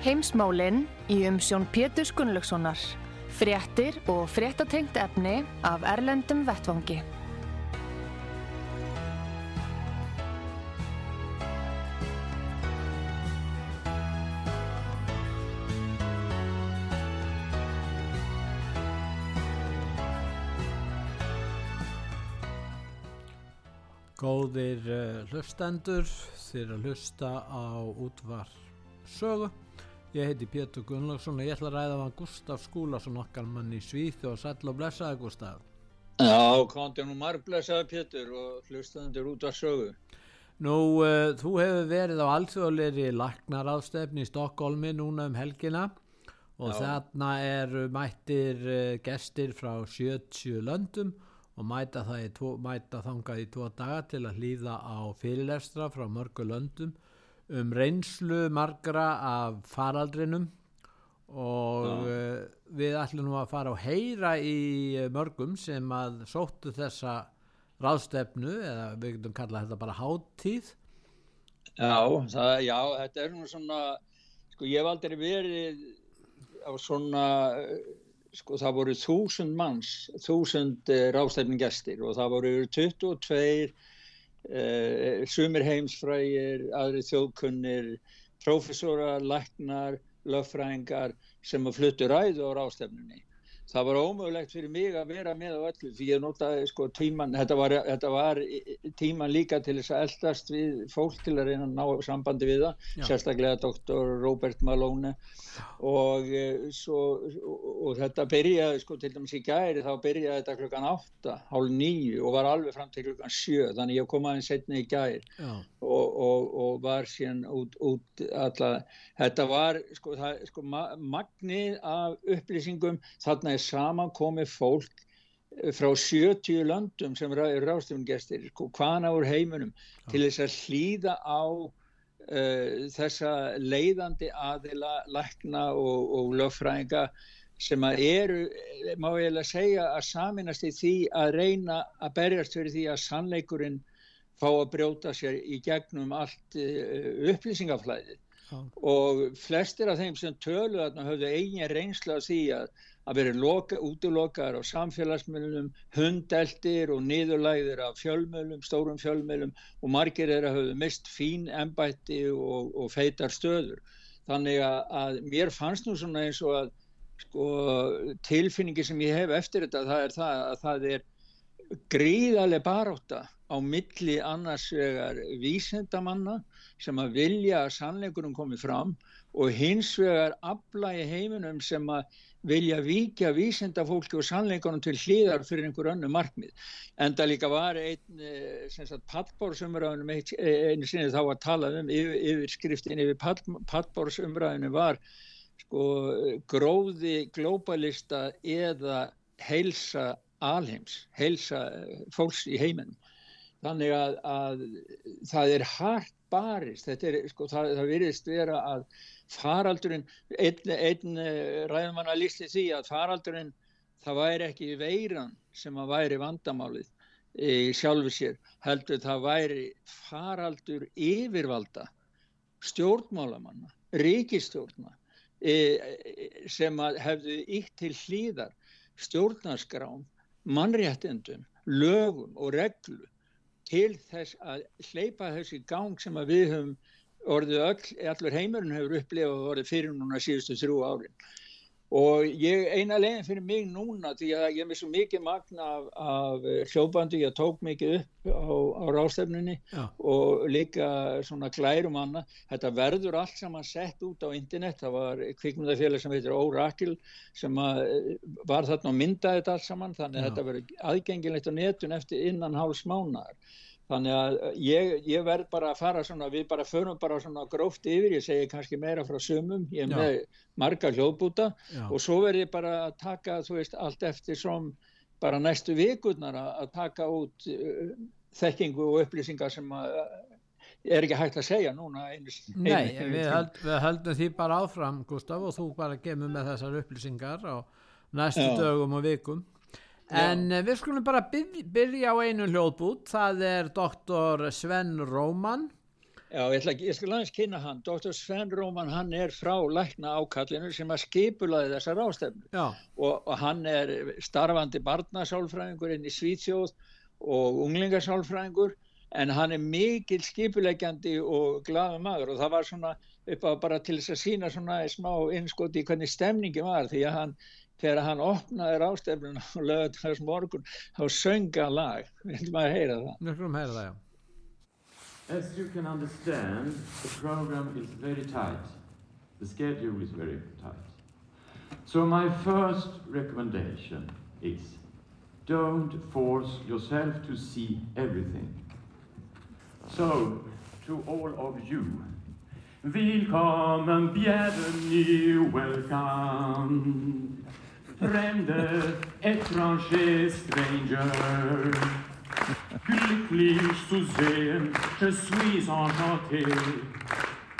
Heimsmálinn í umsjón Pétur Gunnlaugssonar. Fréttir og fréttatengt efni af Erlendum Vettvangi. Góðir uh, hlustendur, þér að hlusta á útvar sögu. Ég heiti Pétur Gunnlaugsson og ég ætla að ræða með Gustaf Skúlason okkar mann í Svíþ og sæl og blessaði Gustaf. Já, konti nú marg blessaði Pétur og hlustendur útvar sögu. Nú, uh, þú hefur verið á alþjóðleiri laknaráðstefni í Stokkólmi núna um helgina og Já. þarna er mættir uh, gestir frá 70 löndum og mæta, tvo, mæta þangað í tvo daga til að hlýða á fyrirlestra frá mörgu löndum um reynslu margra af faraldrinum og uh, við ætlum nú að fara og heyra í eh, mörgum sem að sóttu þessa ráðstefnu eða við getum kallað þetta bara háttíð Já, það, já, þetta er nú svona sko ég hef aldrei verið á svona sko það voru þúsund manns, þúsund eh, rástefningestir og það voru 22 eh, sumir heimsfrægir, aðri þjóðkunnir, profesorar, læknar, löffræðingar sem að fluttu ræðu á rástefninni það var ómögulegt fyrir mig að vera með á öllu því ég notaði sko tíman þetta var, þetta var tíman líka til þess að eldast við fólk til að reyna að ná sambandi við það Já. sérstaklega doktor Robert Malone. Og, eh, svo, og, og þetta byrjaði sko til dæmis í gæri þá byrjaði þetta klukkan 8 hálf 9 og var alveg fram til klukkan 7 þannig ég kom aðeins setna í gæri og, og var síðan út, út alla, þetta var sko, það, sko magnið af upplýsingum þarna er saman komið fólk eh, frá 70 löndum sem eru ráðstöfungestir, hvaðan á heiminum ja. til þess að hlýða á uh, þessa leiðandi aðila, lækna og, og löffræðinga sem að eru, má ég lega segja, að saminast í því að reyna að berjast fyrir því að sannleikurinn fá að brjóta sér í gegnum allt uh, upplýsingaflæðið og flestir af þeim sem tölu þarna höfðu eigin reynsla af því að að vera útlokaðar á samfélagsmiðlum, hundeldir og niðurlæðir af fjölmjölum, stórum fjölmjölum og margir er að hafa mist fín ennbætti og, og feitar stöður. Þannig að, að mér fannst nú svona eins og að sko, tilfinningi sem ég hef eftir þetta það er það að það er gríðarlega baróta á milli annars vegar vísendamanna sem að vilja að sannleikunum komi fram og hins vegar afla í heiminum sem að vilja vikja vísenda fólki og sannleikunum til hlýðar fyrir einhver önnu markmið. En það líka var einn eh, pallbórsumræðunum einu sinni þá að tala um yfir, yfir skriftin yfir pallbórsumræðunum var sko, gróði globalista eða heilsa alheims, heilsa fólks í heiminum. Þannig að, að það er hart barist, þetta er, sko, það, það virðist vera að faraldurinn, einn, einn eh, ræðumann að lísti því að faraldurinn það væri ekki veiran sem að væri vandamálið í sjálfu sér, heldur það væri faraldur yfirvalda stjórnmálamanna, ríkistjórna e, sem að hefðu ítt til hlýðar stjórnarskrám, mannréttendum, lögum og reglu til þess að hleypa þessi gang sem að við höfum orðið öll, allur heimurinn hefur upplifað og orðið fyrir núna síðustu þrjú árin. Og ég eina leginn fyrir mig núna því að ég er með svo mikið magna af, af hljóbandi, ég tók mikið upp á, á rástefnunni Já. og líka svona glærum anna þetta verður allt saman sett út á internet, það var kvikmyndafélag sem heitir Oracle sem að, var þarna og myndaði þetta allt saman þannig að Já. þetta verður aðgengilegt á netun eftir innan háls mánar Þannig að ég, ég verð bara að fara svona, við bara förum bara svona gróft yfir, ég segi kannski meira frá sumum, ég er með marga hljóðbúta og svo verð ég bara að taka, þú veist, allt eftir som bara næstu vikurnar að, taka út uh, þekkingu og upplýsingar sem að, er ekki hægt að segja núna einu Nei, einu- við, höld, við höldum því bara áfram Gustaf og þú bara gemur með þessar upplýsingar á næstu Já. dögum og vikum en já. við skulum bara byrja, byrja á einu hljóðbút það er doktor Sven Róman Já, ég, ætla, ég skal aðeins kynna hann. Dr. Sven Róman, hann er frá lækna ákallinu sem að skipulaði þessar ástefnu. Og, og hann er starfandi barnasálfræðingur inn í Svíþjóð og unglingasálfræðingur en hann er mikil skipuleggjandi og glaða maður og það var svona upp á bara til þess að sína svona smá innskoti hvernig stemningi var því að hann þegar hann opnaði rástefnun og lögði þess morgun þá sönga lag, við ætlum að heyra það við skulum heyra það já As you can understand, the program is very tight. The schedule is very tight. So my first recommendation is don't force yourself to see everything. So, to all of you, Willkommen, bienvenue, welcome. Fremde, étranger, stranger. Glücklich zu sehen, je suis enchanté.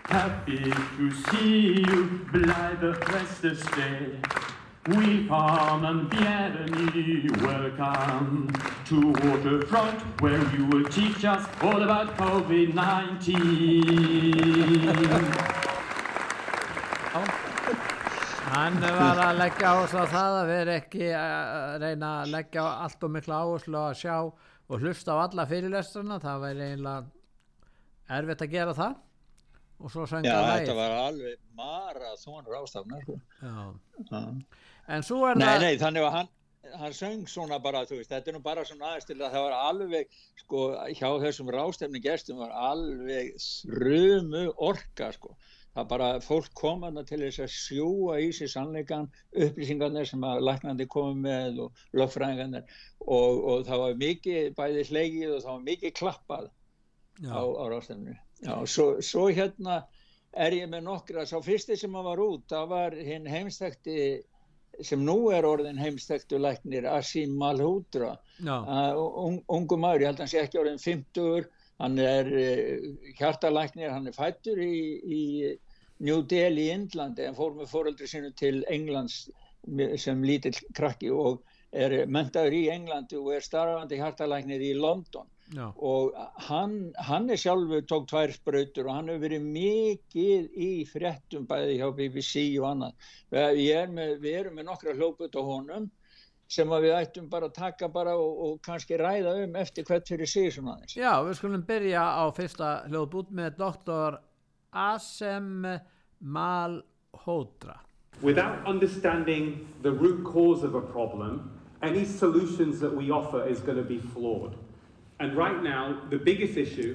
Happy to see you, bleibe reste stay. Willkommen, bienvenue, welcome to Waterfront, where you will teach us all about COVID-19. Hann var að leggja áherslu á það að vera ekki að reyna að leggja allt og mikla áherslu að sjá og hlusta á alla fyrirlestrana, það væri eiginlega erfitt að gera það og svo Já, sönga þetta lægið. var alveg marathón rástafna sko. Já. Já. En svo er Nei, það, nei, þannig að hann, hann söng svona bara, þú veist, þetta er nú bara svona aðeins til að það var alveg, sko, hjá þessum rástefni gestum var alveg rumu orka, sko. Það bara, fólk kom hana til þess að sjúa í sig sannleikan, upplýsingarnir sem að læknandi komið með og lögfræðingarnir. Og, og það var mikið bæði hlegið og það var mikið klappað já, á, á rástefninu. Já, svo, svo hérna er ég með nokkra, sá fyrsti sem að var út, það var hinn heimstækti sem nú er orðin heimstæktu læknir Asim Malhotra. Uh, un, ungu maður, ég held að hann sé ekki orðin 50 hann er uh, hjartalæknir, hann er fættur í, í New Delhi í Indlandi en fór með fóreldri sinu til Englands sem lítill krakki og er mentaður í Englandi og er starfandi hjartalæknir í London. Já, og hann, hann er sjálfur tók tvær sprautur og hann hefur verið mikið í fréttum bæði hjá BBC og annað. Við, ég er með, við erum með nokkra hljóput á honum sem að við ættum bara að taka bara og, og kannski ræða um eftir hvert fyrir sig svona aðeins já, við skulum byrja á fyrsta hljóðbút með doktor Asem Malhotra. Without understanding the root cause of a problem, any solutions that we offer is going to be flawed. And right now, the biggest issue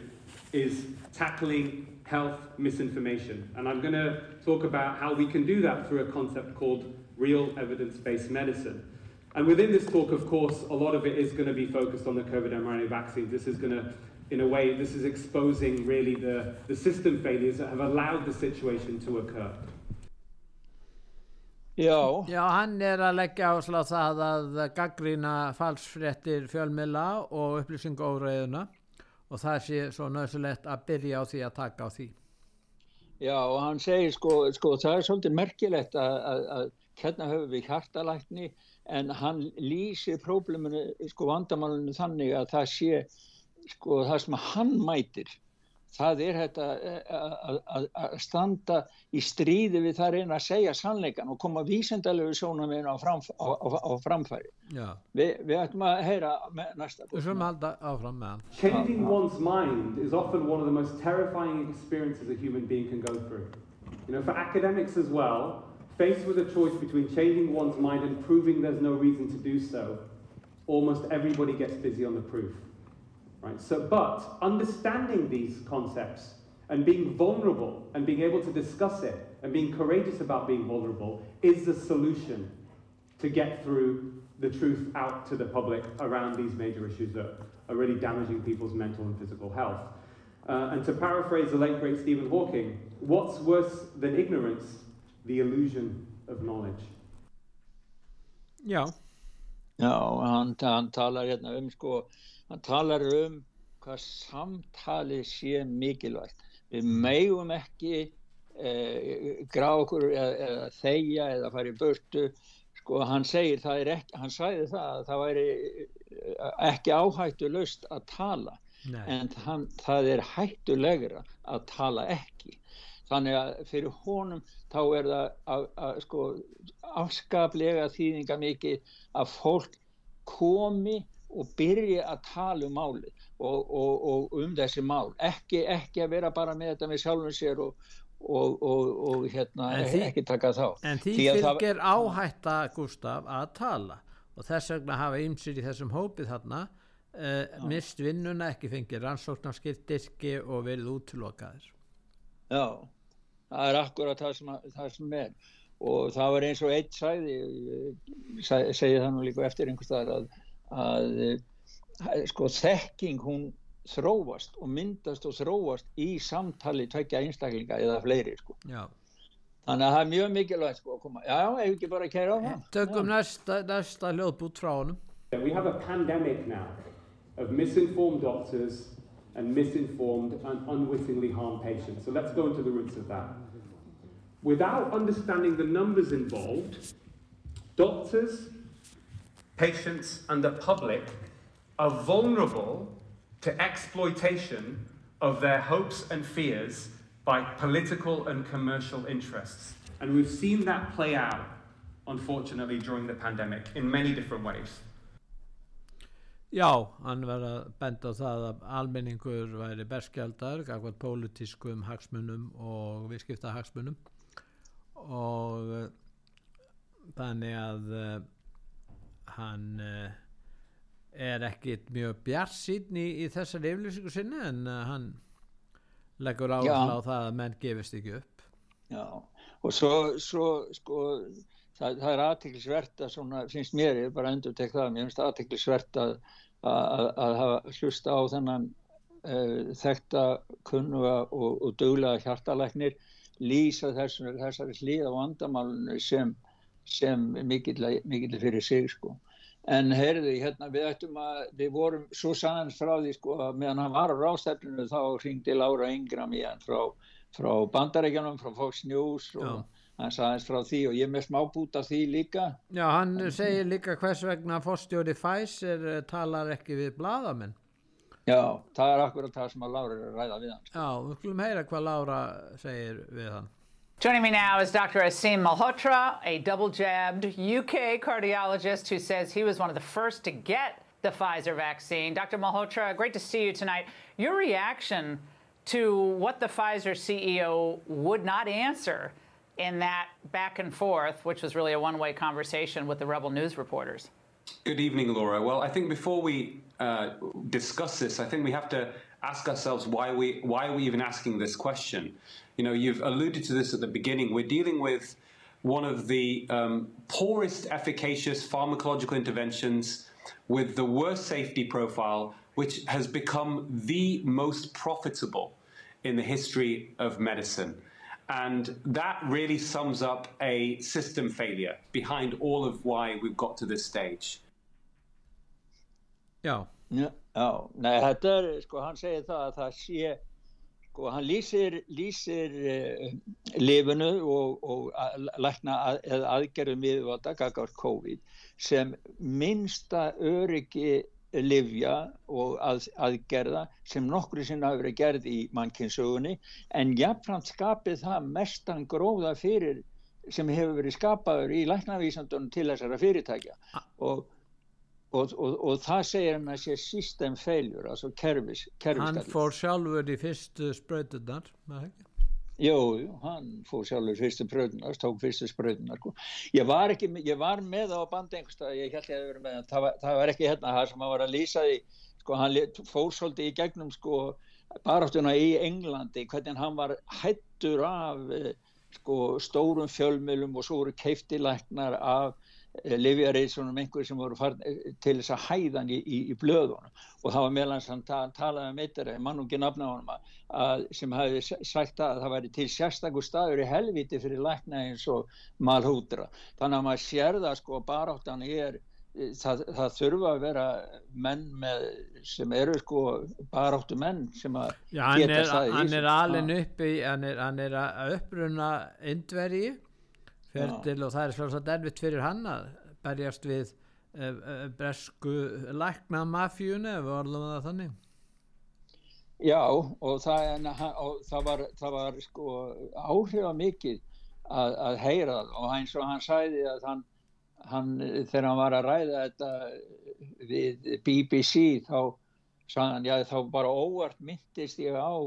is tackling health misinformation. And I'm going to talk about how we can do that through a concept called real evidence based medicine. And within this talk, of course, a lot of it is going to be focused on the COVID mRNA vaccines. This is going to, in a way, this is exposing really the, the system failures that have allowed the situation to occur. Já, Já, hann er að leggja áherslu á það að gaggrína falsfréttir fjölmila og upplýsingu óreiðuna og það sé svo nöðsulegt að byrja á því að taka á því. já og hann segir sko, sko það er svolítið merkilegt að, að, að hérna höfum við hjartalækni en hann lýsir próbleminu, sko vandamálinu þannig að það sé sko það sem hann mætir það er þetta eh, að- að að standa í stríði við það reyna að segja sannleikan og koma vísendalegu sjónaminn á, framf á, á, á framfæri. Já, Vi, við ætlum að heyra með næsta við skulum halda áfram með hann. Changing one's mind is often one of the most terrifying experiences a human being can go through. You know, for academics as well, Faced with a choice between changing one's mind and proving there's no reason to do so, almost everybody gets busy on the proof. Right? So, but understanding these concepts and being vulnerable and being able to discuss it and being courageous about being vulnerable is the solution to get through the truth out to the public around these major issues that are really damaging people's mental and physical health. Uh, and to paraphrase the late great Stephen Hawking, what's worse than ignorance? The illusion of knowledge. Já. Já, hann, hann talar hérna um sko, hann talar um hvað samtali sé mikilvægt. Við megum ekki eh, grá okkur eða, eða þegja eða fara í börtu. Sko hann segir það er ekki, hann sæði það að það væri ekki áhættu löst að tala. Nei. en hann, það er hættulegra að tala ekki þannig að fyrir honum þá er það að, að sko afskaplega þýðinga mikið að fólk komi og byrja að tala um máli og, og, og um þessi mál. Ekki, ekki að vera bara með þetta með sjálfum sér og, og hérna því, ekki taka þá. En því, því fylgir það, áhætta Gustaf að tala og þess vegna hafa ymsir í þessum hópið þarna uh, mist vinnuna, ekki fengið rannsóknarskiptirki og verið útlokaður. Já, það er akkurat það sem, það sem er og það var eins og eitt sæði, segja það nú líka eftir einhvers staðar að, að, að sko þekking hún þróast og myndast og þróast í samtali tveikja einstaklinga eða fleiri sko. Já. Þannig að það er mjög mikilvægt sko að koma. Já, ef ekki bara að kæra á það. Tökum næsta, næsta hljóðbút frá honum. We have a pandemic now. of misinformed doctors and misinformed and unwittingly harm patients. So let's go into the roots of that. Without understanding the numbers involved, doctors, patients, and the public are vulnerable to exploitation of their hopes and fears by political and commercial interests. And we've seen that play out, unfortunately, during the pandemic in many different ways. Já, hann verði að benda á það að almenningur væri berskjaldar, gafkvæmt pólitískum hagsmunum og viðskipta hagsmunum og uh, þannig að uh, hann uh, er ekkit mjög bjart sín í, í þessar yfirlýsingu sinni en hann leggur áherslu á það að menn gefist ekki upp. Já, og svo, svo sko, það, það er aðtiklisvert að svona, finnst mér, ég er bara endur tek það, mér finnst aðtiklisvert að að, hafa hlusta á þennan uh, þekta kunnuga og, og döglega hjartalæknir lýsa þessari, þessari hlýða vandamálunni sem, sem mikill fyrir sig sko. En heyrði, hérna, við ættum að, við vorum svo sannans frá því sko að meðan hann var á rástefninu þá ringdi Laura Ingram í hann frá, frá bandarækjanum, frá Fox News og Já hann sagðist frá því og ég er með smá bút af því líka Já, hann en, segir líka hvers vegna fórstjóri Pfizer eh, talar ekki við bladamenn Já, það er akkurat það sem að Laura er að ræða við hann Já, við skulum heyra hvað Laura segir við hann Joining me now is Dr. Asim Malhotra, a double jabbed UK cardiologist who says he was one of the first to get the Pfizer vaccine. Dr. Malhotra, great to see you tonight. Your reaction to what the Pfizer CEO would not answer in that back and forth, which was really a one way conversation with the Rebel News reporters? Good evening, Laura. Well, I think before we uh, discuss this, I think we have to ask ourselves why we why are we even asking this question. You know, you've alluded to this at the beginning. We're dealing with one of the um, poorest efficacious pharmacological interventions with the worst safety profile, which has become the most profitable in the history of medicine. And that really sums up a system failure behind all of why we've got to this stage. Já. Já, já. Nei, þetta er, sko, hann segir það að það sé, sko, hann lýsir, lýsir uh, lifinu og, og lækna að, eða aðgerðum við að dagakar COVID sem minnsta öryggi livja og að, aðgerða sem nokkru sinna hafa verið gerð í mannkynnsugunni en jafnframt skapið það mestan gróða fyrir sem hefur verið skapaður í læknavísandunum til þessara fyrirtækja og, og, og, og það segir hann að sé system failure, altså kerfis, kerfiskallis. Hann fór sjálfur í fyrstu spröytunar, með ekki? Jú, hann fór sjálfur fyrstu spröðunar, tók fyrstu spröðunar. Sko. Ég var, ekki, ég var með á bandi einhverstað, ég held ég að vera með það, var, það var ekki hérna það sem hann var að lýsa því, sko, hann fór svolítið í gegnum sko baráttuna í Englandi, hvernig hann var hættur af eh, sko stórum fjölmjölum og svo voru keiftilæknar af Eh, livjareysunum einhverjum sem voru eh, til þess að hæðan í, í, í blöðunum. Og það var meðlans hann ta talaði um eitthvað, mannungi nafna honum að, sem hafi sagt að það væri til sérstakur staður í helviti fyrir lækna eins og malhúdra þannig að maður sér það sko baráttan er eh, það, það þurfa að vera menn með, sem eru sko baráttu menn sem að Já, hann er, hann er alin uppi hann er, hann er að uppruna indvergi ferðil og það er svolítið erfitt fyrir hann að berjast við e, e, bresku lækna mafjúni ef við orðum það þannig. Já og það, en, og það var, það var sko áhrifa mikið að, að heyra og eins og hann sæði að hann, hann þegar hann var að ræða þetta við BBC þá sagði hann já þá bara óvart myndist ég á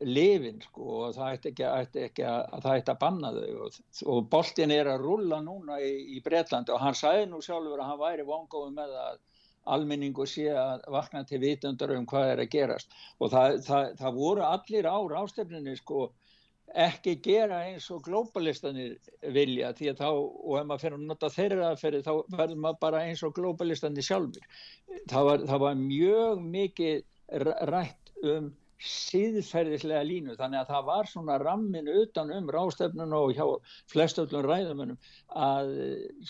lifin sko og það ætti ekki, ætti ekki að, að það ætti að banna þau. Og, og boltin er að rulla núna í, í Breitlandi og hann sæði nú sjálfur að hann væri vongóð með að almenningu sé að vakna til vitundar um hvað er að gerast. Og það, það, það voru allir á rástefninni sko ekki gera eins og globalistanir vilja því að þá, og ef maður fyrir að nota þeirra aðferði þá verður maður bara eins og globalistanir sjálfur það var, það var mjög mikið rætt um síðferðislega línu þannig að það var svona rammin utan um rástefnun og hjá flestöldum ræðumunum að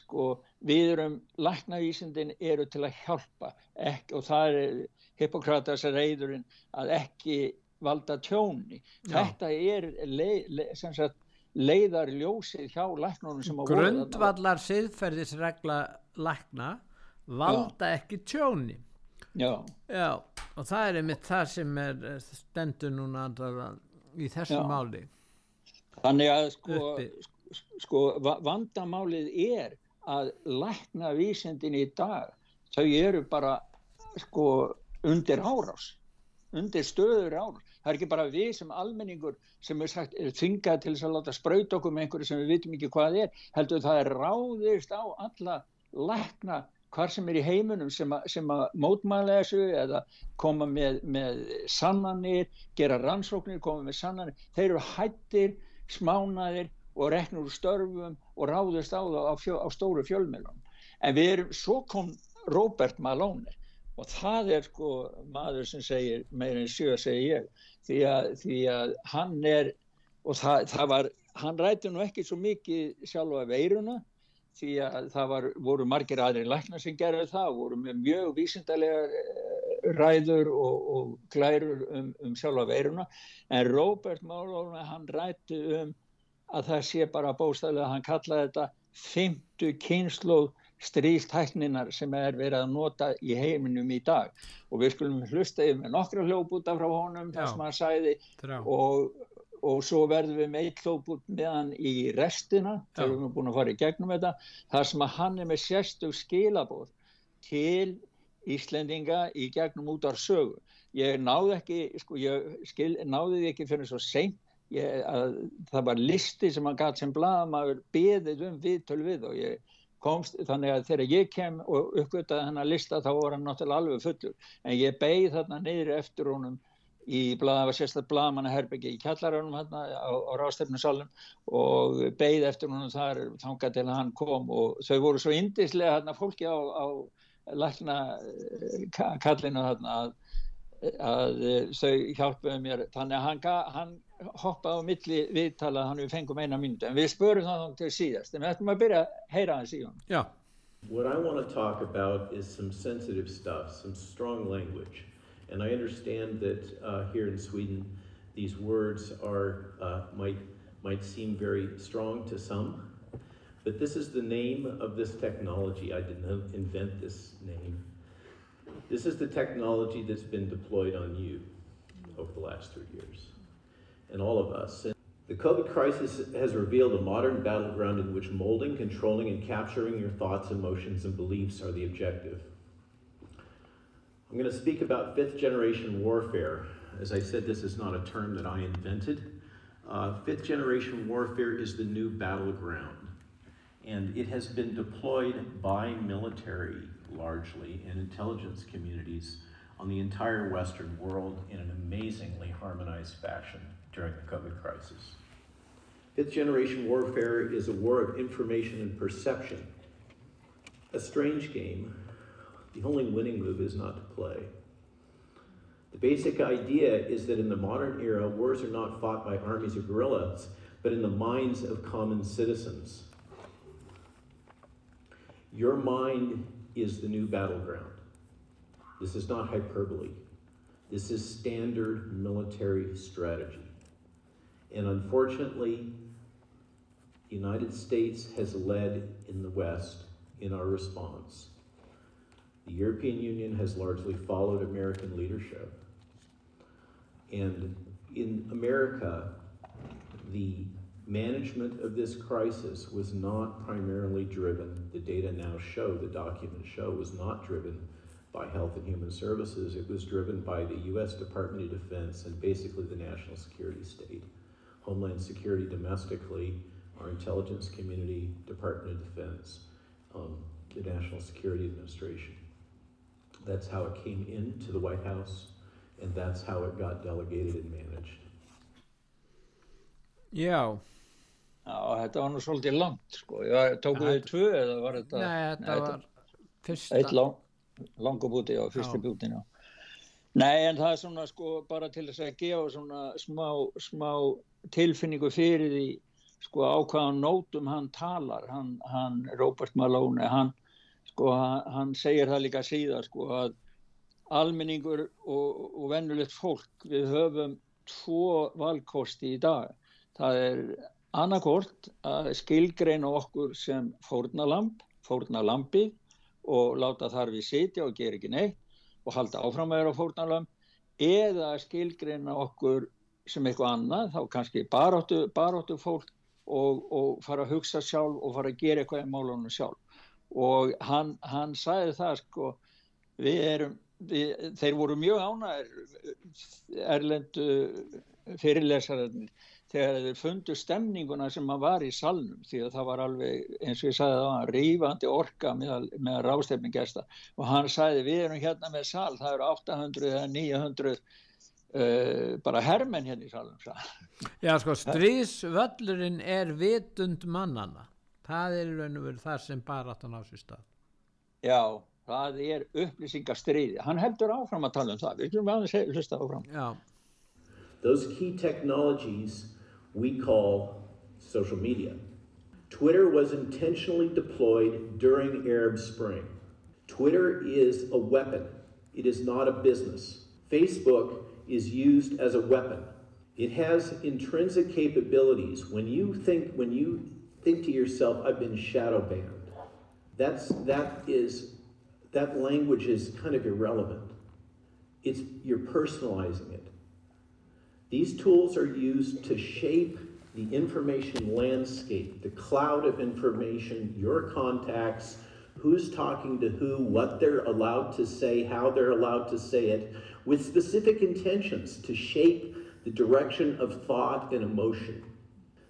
sko við erum læknavísindin eru til að hjálpa ekki, og það er Hippokratas reyðurinn að ekki valda tjóni Já. þetta er leið, leið, sagt, leiðar ljósið hjá læknunum sem grundvallar síðferðisregla lækna valda Já. ekki tjóni Já. Já, og það er einmitt það sem er eh, stendur núna í þessu Já. máli. Þannig að sko, sko vandamálið er að lækna vísendin í dag, þau eru bara sko undir árás, undir stöður árás. Það er ekki bara við sem almenningur sem er, sagt, er þingað til að láta spröyt okkur með einhverju sem við vitum ekki hvað er, heldur það er ráðist á alla lækna hvar sem er í heimunum sem, a, sem að mótmæla þessu eða koma með, með sannanir, gera rannsóknir, koma með sannanir, þeir eru hættir, smánaðir og reknur úr störfum og ráðust á það á, fjö, á stóru fjölmjölum. En við erum, svo kom Robert Malone og það er sko maður sem segir, meirinn sjö segir ég, því að, því að hann er, og það, það var, hann rætti nú ekki svo mikið sjálfa veiruna, því að það var, voru margir aðri læknar sem gerði það, voru með mjög vísindarlegar eh, ræður og, og glærur um, um sjálfa veiruna. En Robert Malone hann rætti um að það sé bara bóstæðilega að hann kallaði þetta fymtu kynslu stríltækninar sem er verið að nota í heiminum í dag. Og við skulum hlusta yfir með nokkra hljóputa frá honum þar sem hann sæði og og svo verðum við með eitt hlóput meðan í restina þegar við erum búin að fara í gegnum þetta þar sem að hann er með sérstug skilabóð til Íslendinga í gegnum út á sögu. Ég náði ekki sko, ég skil, náði því ekki fyrir svo seint. Ég, að það var listi sem hann gæti sem blaðamaður beðið um viðtöl við og ég komst þannig að þegar ég kem og uppgöttaði hann að lista þá var hann náttúrulega alveg fullur. En ég beigð þarna neyri eftir honum í blaða, var sérstaklega blaðamannaherbyggi í kjallarönum hérna á, á rástefnusalum og beigð eftir húnum þar þangað til að hann kom og þau voru svo indislega hérna fólki á, á lækna eh, kallinu hérna að, að þau hjálpuðu mér. Þannig að hann, hann hoppaði á milli viðtala hann við fengum eina myndu en við spörum það til síðast. En við ætlum að byrja að heyra hans í Já. What I want to talk about is some sensitive stuff, some strong language. And I understand that uh, here in Sweden, these words are uh, might might seem very strong to some, but this is the name of this technology. I did not invent this name. This is the technology that's been deployed on you over the last three years, and all of us. And the COVID crisis has revealed a modern battleground in which molding, controlling, and capturing your thoughts, emotions, and beliefs are the objective. I'm going to speak about fifth generation warfare. As I said, this is not a term that I invented. Uh, fifth generation warfare is the new battleground, and it has been deployed by military largely and intelligence communities on the entire Western world in an amazingly harmonized fashion during the COVID crisis. Fifth generation warfare is a war of information and perception. A strange game. The only winning move is not to play. The basic idea is that in the modern era, wars are not fought by armies or guerrillas, but in the minds of common citizens. Your mind is the new battleground. This is not hyperbole. This is standard military strategy. And unfortunately, the United States has led in the West in our response. The European Union has largely followed American leadership. And in America, the management of this crisis was not primarily driven, the data now show, the documents show, was not driven by Health and Human Services. It was driven by the U.S. Department of Defense and basically the national security state. Homeland Security domestically, our intelligence community, Department of Defense, um, the National Security Administration. That's how it came into the White House, and that's how it got delegated and managed. Já. Já, þetta var nú svolítið langt, sko. Ég tóku þið tvö eða var þetta? Nei, þetta var fyrsta. Eitt lang, langabúti á fyrsti bútin, já. Nei, en það er svona, sko, bara til þess að gefa svona smá, smá tilfinningu fyrir því, sko, á hvaðan nótum hann talar, hann, hann Robert Malone, hann, sko, hann, segir það líka síðan, sko, að almenningur og, og vennulegt fólk, við höfum tvo valkosti í dag. Það er annarkort að skilgreina okkur sem fórnalamb, fórnalambið og láta þar við sitja og gera ekki neitt og halda áfram að vera fórnalamb eða skilgreina okkur sem eitthvað annað, þá kannski baróttu, baróttu fólk og, og fara að hugsa sjálf og fara að gera eitthvað í málunum sjálf. Og hann, hann sagði það sko, við erum, við, þeir voru mjög ánæður erlendu fyrirlesararnir þegar þeir fundu stemninguna sem að var í salnum því að það var alveg eins og ég sagði það var rífandi orka með, með rástefningesta og hann sagði við erum hérna með sal, það eru 800 eða 900 Uh, bara hermenn hérna í salum Já sko stríðsvöllurinn er vitund mannana það er í raun og veru það sem bara áttan á sér stað. Já, það er upplýsingastriði hann heldur áfram að tala um það. Við skulum aðeins hlusta áfram. Já. Those key technologies we call social media. Twitter was intentionally deployed during Arab Spring. Twitter is a weapon. It is not a business. Facebook is used as a weapon. It has intrinsic capabilities. When you think when you think to yourself, I've been shadow banned, that's that is that language is kind of irrelevant. It's you're personalizing it. These tools are used to shape the information landscape, the cloud of information, your contacts, who's talking to who, what they're allowed to say, how they're allowed to say it, with specific intentions to shape the direction of thought and emotion.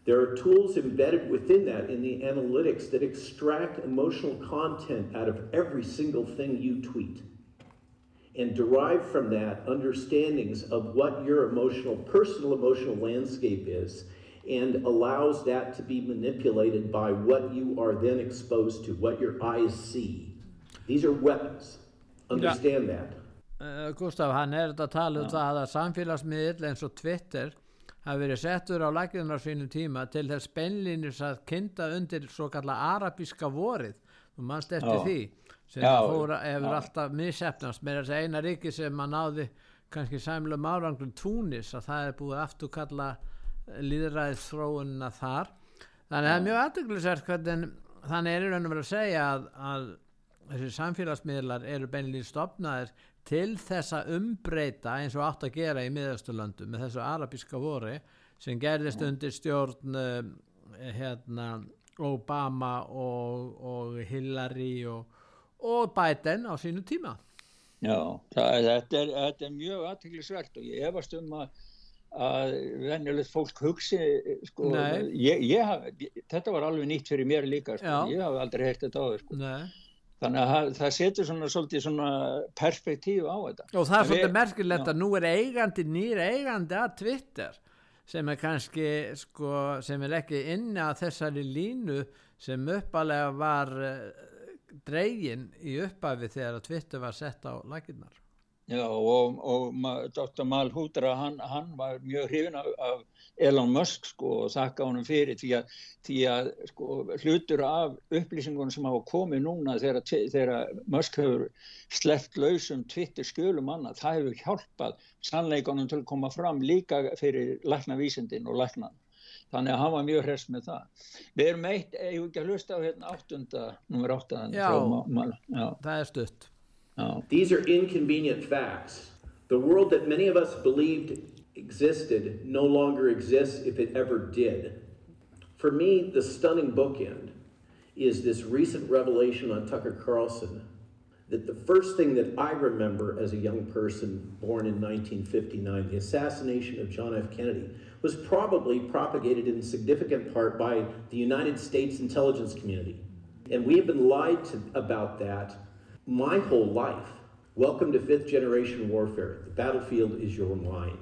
There are tools embedded within that in the analytics that extract emotional content out of every single thing you tweet and derive from that understandings of what your emotional, personal emotional landscape is and allows that to be manipulated by what you are then exposed to, what your eyes see. These are weapons. Understand that. Uh, Gustaf, hann er þetta að tala um það að samfélagsmiðl eins og Twitter hafi verið settur á lækjunar sínum tíma til þess beinlýnir að kynna undir svo kalla arabíska vorið þú mannst eftir Já. því sem Já. fóra hefur Já. alltaf missefnast með þess eina ríki sem að náði kannski sæmlum áranglum túnis að það er búið aftur kalla líðræðis þróunna þar þannig að það er mjög aðdeglisert hvernig þannig er einhvern veginn að segja að, að þessi samfélagsmiðlar eru beinlýnir stopnaðir til þess að umbreyta eins og átt að gera í miðasturlöndum með þessu arabíska voru sem gerðist undir stjórn uh, hérna, Obama og, og Hillary og, og Biden á sínu tíma. Já, það, þetta, er, þetta er mjög aðtæklusvert og ég efast um að, að venjulegt fólk hugsi sko, ég, ég, þetta var alveg nýtt fyrir mér líka sko. ég hafi aldrei heyrt þetta á þau sko. Þannig að það setur svona, svolítið svona perspektíf á þetta. Og það er svolítið merkilegt að nú er eigandi nýra eigandi að Twitter sem er kannski sko, sem er ekki inni að þessari línu sem uppalega var uh, dregin í uppafi þegar Twitter var sett á laginnar Já og, og Dr. Malhotra hann, hann var mjög hrifin af, af Elon Musk sko og þakka honum fyrir því að, því að sko, hlutur af upplýsingunum sem hafa komið núna þegar, þegar Musk hefur sleppt lausum Twitter skjölum annað, það hefur hjálpað sannleikonum til að koma fram líka fyrir læknavísindin og læknan. Þannig að hann var mjög hress með það. Við erum eitt, ég hef ekki að hlusta á hérna áttunda, nummer. Já, já, það er stutt. Oh. These are inconvenient facts. The world that many of us believed existed no longer exists if it ever did. For me, the stunning bookend is this recent revelation on Tucker Carlson that the first thing that I remember as a young person born in 1959, the assassination of John F. Kennedy, was probably propagated in significant part by the United States intelligence community. And we have been lied to about that my whole life. Welcome to fifth generation warfare. The battlefield is your mind.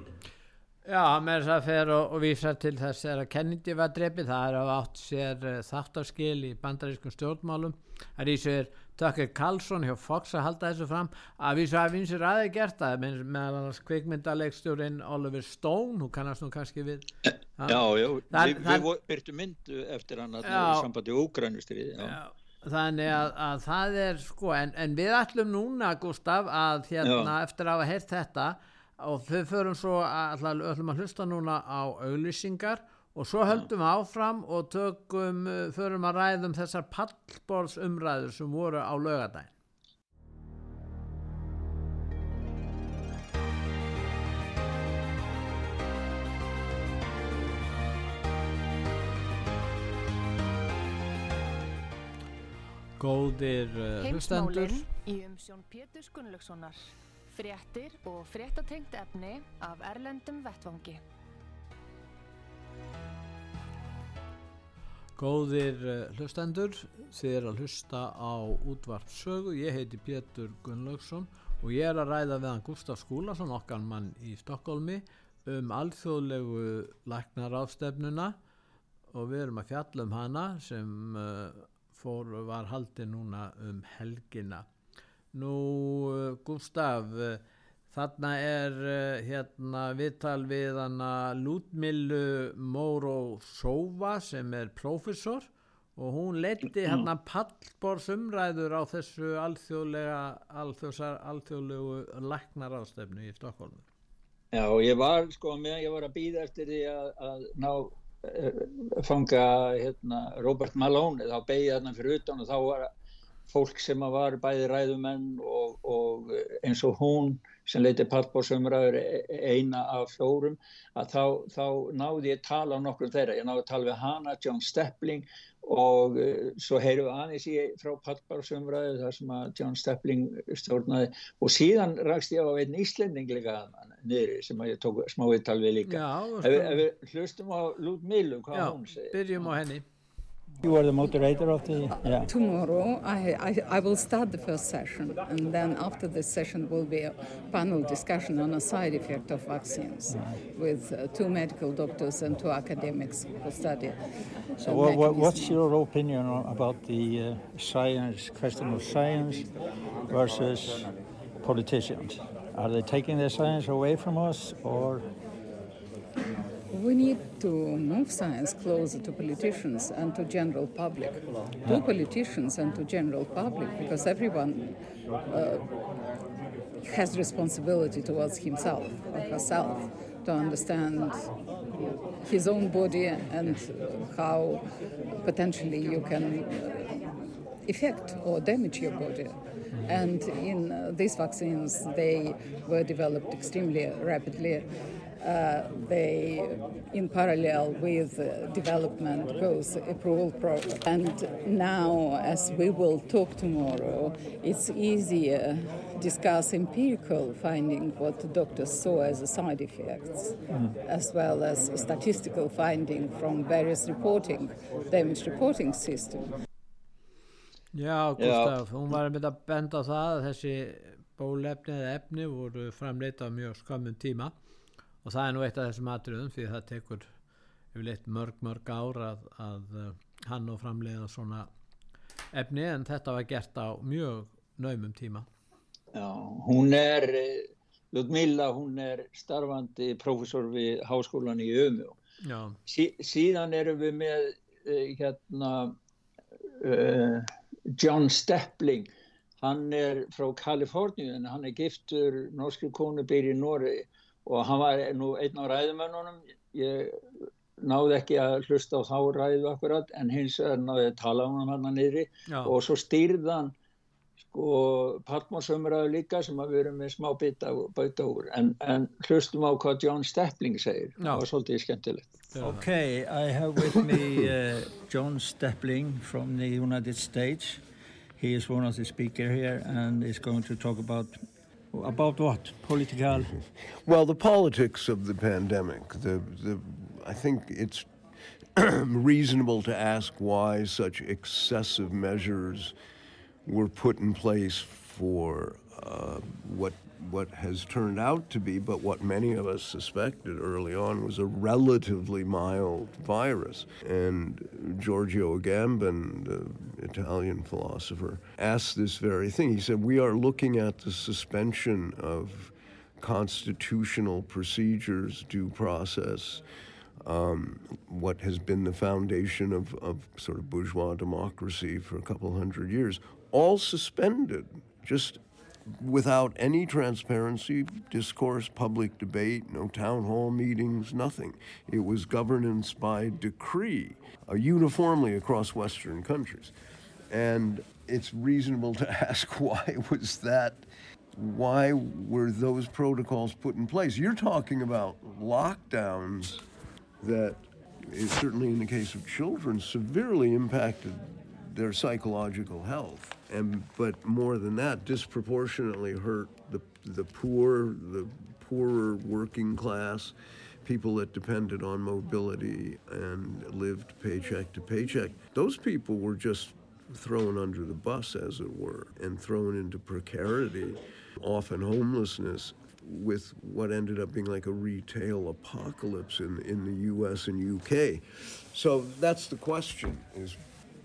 Já, með þess að fer og, og vísa til þess að Kennedy var dreipið, það er á átt sér uh, þáttarskil í bandarískum stjórnmálum. Það er í sér Tucker Carlson hjá Fox að halda þessu fram að vísa að vinsir aðeins gert það með, með annars kvikmyndalegstjórin Oliver Stone, hún kannast nú kannski við. Já, já, það, við, það, við byrtu myndu eftir hann að það er sambandi úgrænustrið. Já, já þannig að, að það er sko en, en við ætlum núna Gustaf að hérna Já. eftir að hafa heyrt þetta og þau förum svo að ætlum að hlusta núna á auglýsingar og svo höldum við áfram og tökum, förum að ræðum þessar pallborðsumræður sem voru á lögadagin Góðir uh, hlustendur. í umsjón Pétur Gunnlaugssonar. Fréttir og fréttatengt efni af Erlendum Vettvangi. Góðir uh, hlustendur þið er að hlusta á útvarpsögu ég heiti Pétur Gunnlaugsson og ég er að ræða við hann Gustaf Skúlason okkar mann í Stokkólmi um alþjóðlegu læknarástefnuna og við erum að fjalla um hana sem uh, fór, var haldið núna um helgina. Nú, uh, Gustaf, uh, þarna er uh, hérna viðtal við hana Lútmilu Mórósóva sem er profesor og hún leiti hérna pallborsumræður á þessu alþjóðlega, alþjóðlegu læknarástefnu í Stokkólmu. Já, ég var sko með, ég var að býða eftir því að, að ná Eh, fanga hérna, Robert Malone þá beigði þarna fyrir utan og þá var fólk sem var bæði ræðumenn og, og eins og hún sem leiti pallbórsumræður e, eina af fjórum að þá, þá náði ég tala á nokkur þeirra, ég náði tala við hana, John Steppling og uh, svo heyrum við aðeins í frá pallbórsumræðu þar sem að John Steppling stjórnaði og síðan rakst ég á einn íslending líka niður sem að ég tók smá viðtal við líka. Já, ef, ef við hlustum á Lút Milum, hvað Já, hún segir. Byrjum á henni. You are the moderator of the. Yeah. Tomorrow, I, I, I, will start the first session, and then after this session will be a panel discussion on a side effect of vaccines with uh, two medical doctors and two academics who study. So, what, what, what's your opinion about the uh, science, question of science versus politicians? Are they taking the science away from us, or? We need to move science closer to politicians and to general public, to politicians and to general public, because everyone uh, has responsibility towards himself or herself to understand his own body and how potentially you can affect or damage your body And in uh, these vaccines, they were developed extremely rapidly. Uh, they, in parallel with uh, development, goes approval process. And now, as we will talk tomorrow, it's easier discuss empirical finding what doctors saw as side effects, mm. as well as statistical finding from various reporting, damage reporting system. Já, Gustaf, Já. hún var með að benda það að þessi bólefni eða efni voru framleita á mjög skamum tíma og það er nú eitt af þessum atriðum því það tekur yfirleitt mörg mörg ár að, að uh, hann og framleiða svona efni en þetta var gert á mjög naumum tíma. Já, hún er Ludmilla, hún er starfandi profesor við háskólan í Ömu sí, síðan erum við með uh, hérna uh, John Steppling hann er frá Kaliforníu en hann er giftur norskri konu býr í Nóri og hann var nú einn á ræðumönnunum. Ég náði ekki að hlusta á þá ræðu akkurat en hins vegar náði að tala um hann Já. og svo stýrðan sko partmórsumræðu líka sem að við erum með smá bita bæta úr. En, en hlustum á hvað John Steppling segir. Já. það var svolítið skemmtilegt. Okay, I have with me uh, John Steppling from the United States. He is one of the speakers here and is going to talk about About what? Political? Well, the politics of the pandemic. The, the, I think it's reasonable to ask why such excessive measures were put in place for uh, what what has turned out to be, but what many of us suspected early on, was a relatively mild virus. And Giorgio Agamben, the Italian philosopher, asked this very thing. He said, We are looking at the suspension of constitutional procedures, due process, um, what has been the foundation of, of sort of bourgeois democracy for a couple hundred years, all suspended, just without any transparency, discourse, public debate, no town hall meetings, nothing. It was governance by decree, uh, uniformly across Western countries. And it's reasonable to ask why was that? Why were those protocols put in place? You're talking about lockdowns that, certainly in the case of children, severely impacted their psychological health and but more than that, disproportionately hurt the the poor, the poorer working class, people that depended on mobility and lived paycheck to paycheck. Those people were just thrown under the bus, as it were, and thrown into precarity, often homelessness, with what ended up being like a retail apocalypse in, in the US and UK. So that's the question is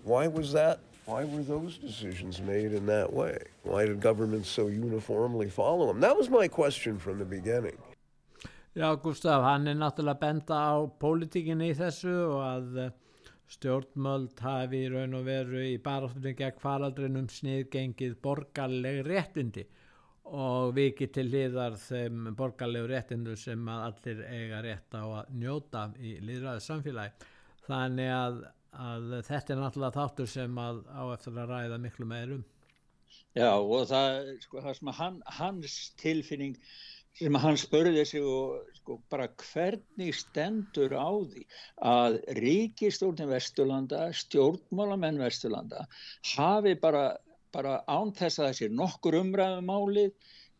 why was that? Why were those decisions made in that way? Why did governments so uniformly follow them? That was my question from the beginning. Já, Gustaf, hann er náttúrulega benda á pólitíkinni í þessu og að eh, stjórnmöld hafi í raun og veru í baráttunni gegn faraldrinum sniðgengið borgarleg réttindi og vikið til hliðar þeim borgarlegu réttindu sem allir eiga rétt á að njóta í liðræðið samfélagi. Þannig að að þetta er náttúrulega þáttur sem að á eftir að ræða miklu meirum Já og það, sko, það sem að hann, hans tilfinning sem að hann spörði sig og sko bara hvernig stendur á því að ríkistórnum Vesturlanda, stjórnmálamenn Vesturlanda hafi bara, bara án þess að þessi nokkur umræðum málið,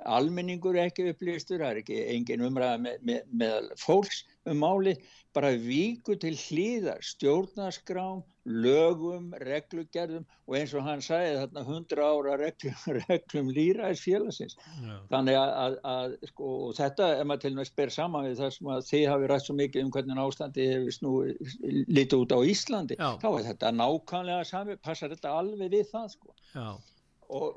almenningur ekki upplýstur, það er ekki engin umræða með, með, með fólks um málið, bara víku til hlýðar stjórnaskrám, lögum, reglugerðum og eins og hann sagði þarna 100 ára reglum, reglum líraðis félagsins. Já. Þannig að, að, að sko, þetta er maður til og með spyr saman við það sem að þið hafi rætt svo mikið um hvernig ástandi hefur snú lítið út á Íslandi. Já. Þá er þetta nákvæmlega sami, passar þetta alveg við það sko.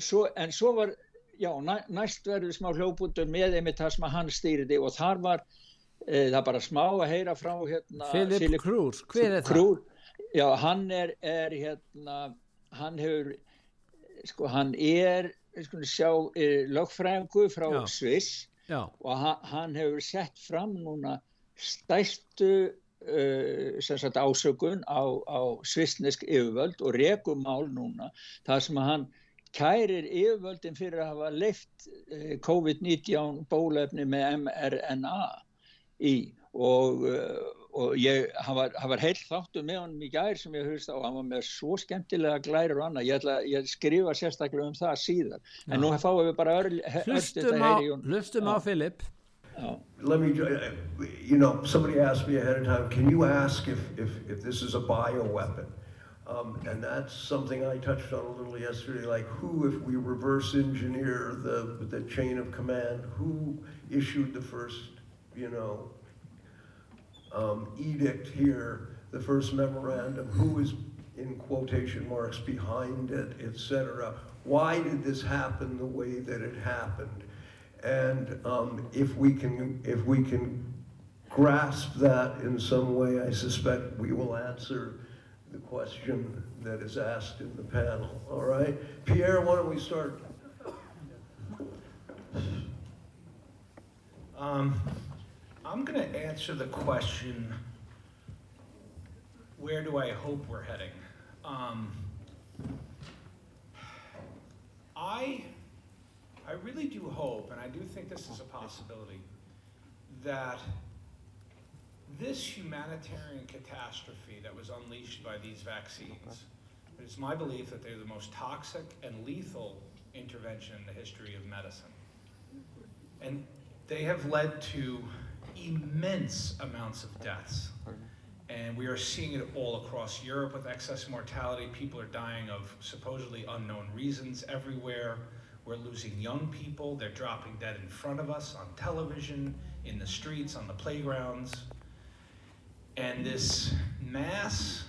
Svo, en svo var, já, næst verður smá hljóputur með einmitt það sem hann stýrði og þar var það er bara smá að heyra frá hérna, Philip Krús, hver er Krúr, það? Já, hann er, er hérna, hann hefur sko, hann er sko, sjá, er lögfræðingu frá já. Sviss já. og hann, hann hefur sett fram núna stæstu uh, sagt, ásökun á, á svissnesk yfirvöld og rekumál núna það sem hann kærir yfirvöldin fyrir að hafa leift eh, COVID-19 bólefni með mRNA í og, eh, og ég, hann var, var heilt þáttu með honum í gær sem ég höfist á, hann var með svo skemmtilega glærir og annað, ég ætla að skrifa sérstaklega um það síðan, Já. en nú fáum við bara hlustum á, hlustum á Filip Let me, you know, somebody asked me ahead of time, can you ask if, if, if this is a bioweapon? Um, and that's something I touched on a little yesterday, like who, if we reverse engineer the, the chain of command, who issued the first, you know, um, edict here, the first memorandum, who is in quotation marks behind it, etc. Why did this happen the way that it happened? And um, if we can, if we can grasp that in some way, I suspect we will answer the question that is asked in the panel. All right, Pierre, why don't we start? Um, I'm going to answer the question where do I hope we're heading? Um, I, I really do hope, and I do think this is a possibility, that this humanitarian catastrophe that was unleashed by these vaccines, it's my belief that they're the most toxic and lethal intervention in the history of medicine. And they have led to immense amounts of deaths. Mm-hmm. And we are seeing it all across Europe with excess mortality. People are dying of supposedly unknown reasons everywhere. We're losing young people. They're dropping dead in front of us on television, in the streets, on the playgrounds. And this mass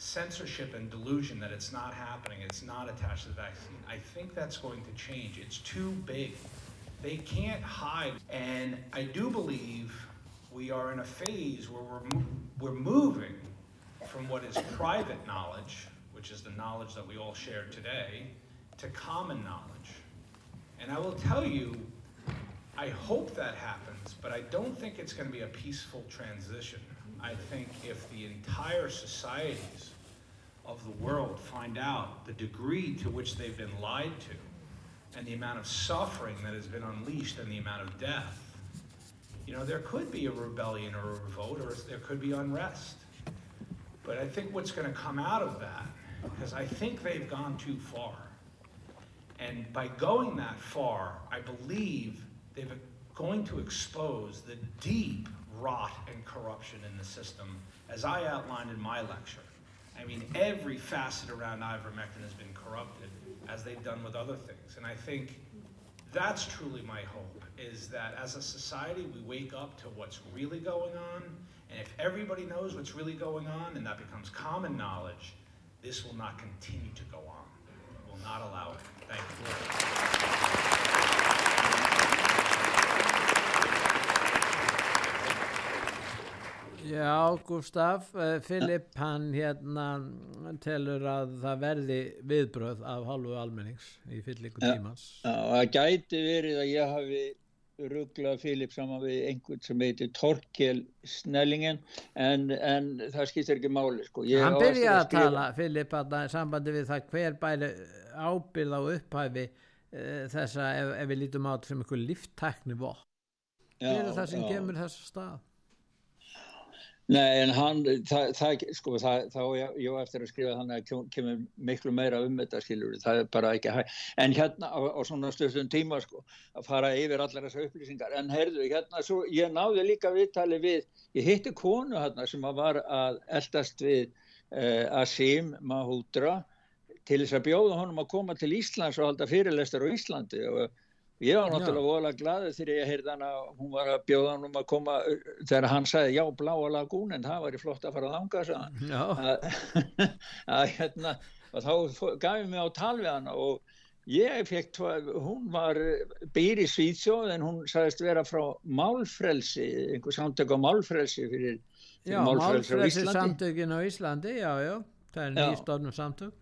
censorship and delusion that it's not happening, it's not attached to the vaccine, I think that's going to change. It's too big. They can't hide. And I do believe we are in a phase where we're, we're moving from what is private knowledge, which is the knowledge that we all share today, to common knowledge. And I will tell you, I hope that happens, but I don't think it's going to be a peaceful transition. I think if the entire societies of the world find out the degree to which they've been lied to and the amount of suffering that has been unleashed and the amount of death, you know, there could be a rebellion or a revolt or there could be unrest. But I think what's going to come out of that, because I think they've gone too far. And by going that far, I believe they're going to expose the deep rot and corruption in the system, as I outlined in my lecture. I mean, every facet around ivermectin has been corrupted, as they've done with other things. And I think that's truly my hope, is that as a society, we wake up to what's really going on. And if everybody knows what's really going on and that becomes common knowledge, this will not continue to go on. We'll not allow it. Thank you. Já, Gustaf, Filip hann hérna telur að það verði viðbröð af hálfu almennings í fyllingu tímans. Já, það gæti verið að ég hafi rugglað Filip saman við einhvern sem heitir Torkel Snellingen en, en það skiptir ekki máli sko. Ég hann byrjaði að skrifa- tala, Filip, að sambandi við það hver bæri ábyrð á upphæfi uh, þessa, ef, ef við lítum á þetta sem einhver vopn. Já, Hver er það sem já. kemur þessa stað? Nei, en hann, það, það sko, það, þá ég, ég eftir að skrifa þannig að kem- kemur miklu meira um þetta skilur, það er bara ekki hæg. En hérna á, á svona stöðstum tíma sko, að fara yfir allar þessar upplýsingar. En heyrðu, hérna, svo, ég náði líka viðtali við, ég hitti konu hérna sem að var að eldast við uh, Asim Mahúdra til þess að bjóða honum að koma til Íslands og halda fyrirlestar á Íslandi og ég var náttúrulega voðalega glaður þegar ég heyrði hana, hún var að bjóða honum að koma þegar hann sagði já, bláa lagúnin, það væri flott að fara að langa, hann Já. að, að hérna og þá gaf ég mig á tal við hana og ég fekk, hún var býr í Svíðsjóð en hún sagðist vera frá málfrelsi einhver samtök á málfrelsi fyrir, fyrir Já, málfrelsi á málfrelsi Íslandi samtökin á Íslandi, já, já, það er Já. nýstofnum samtök.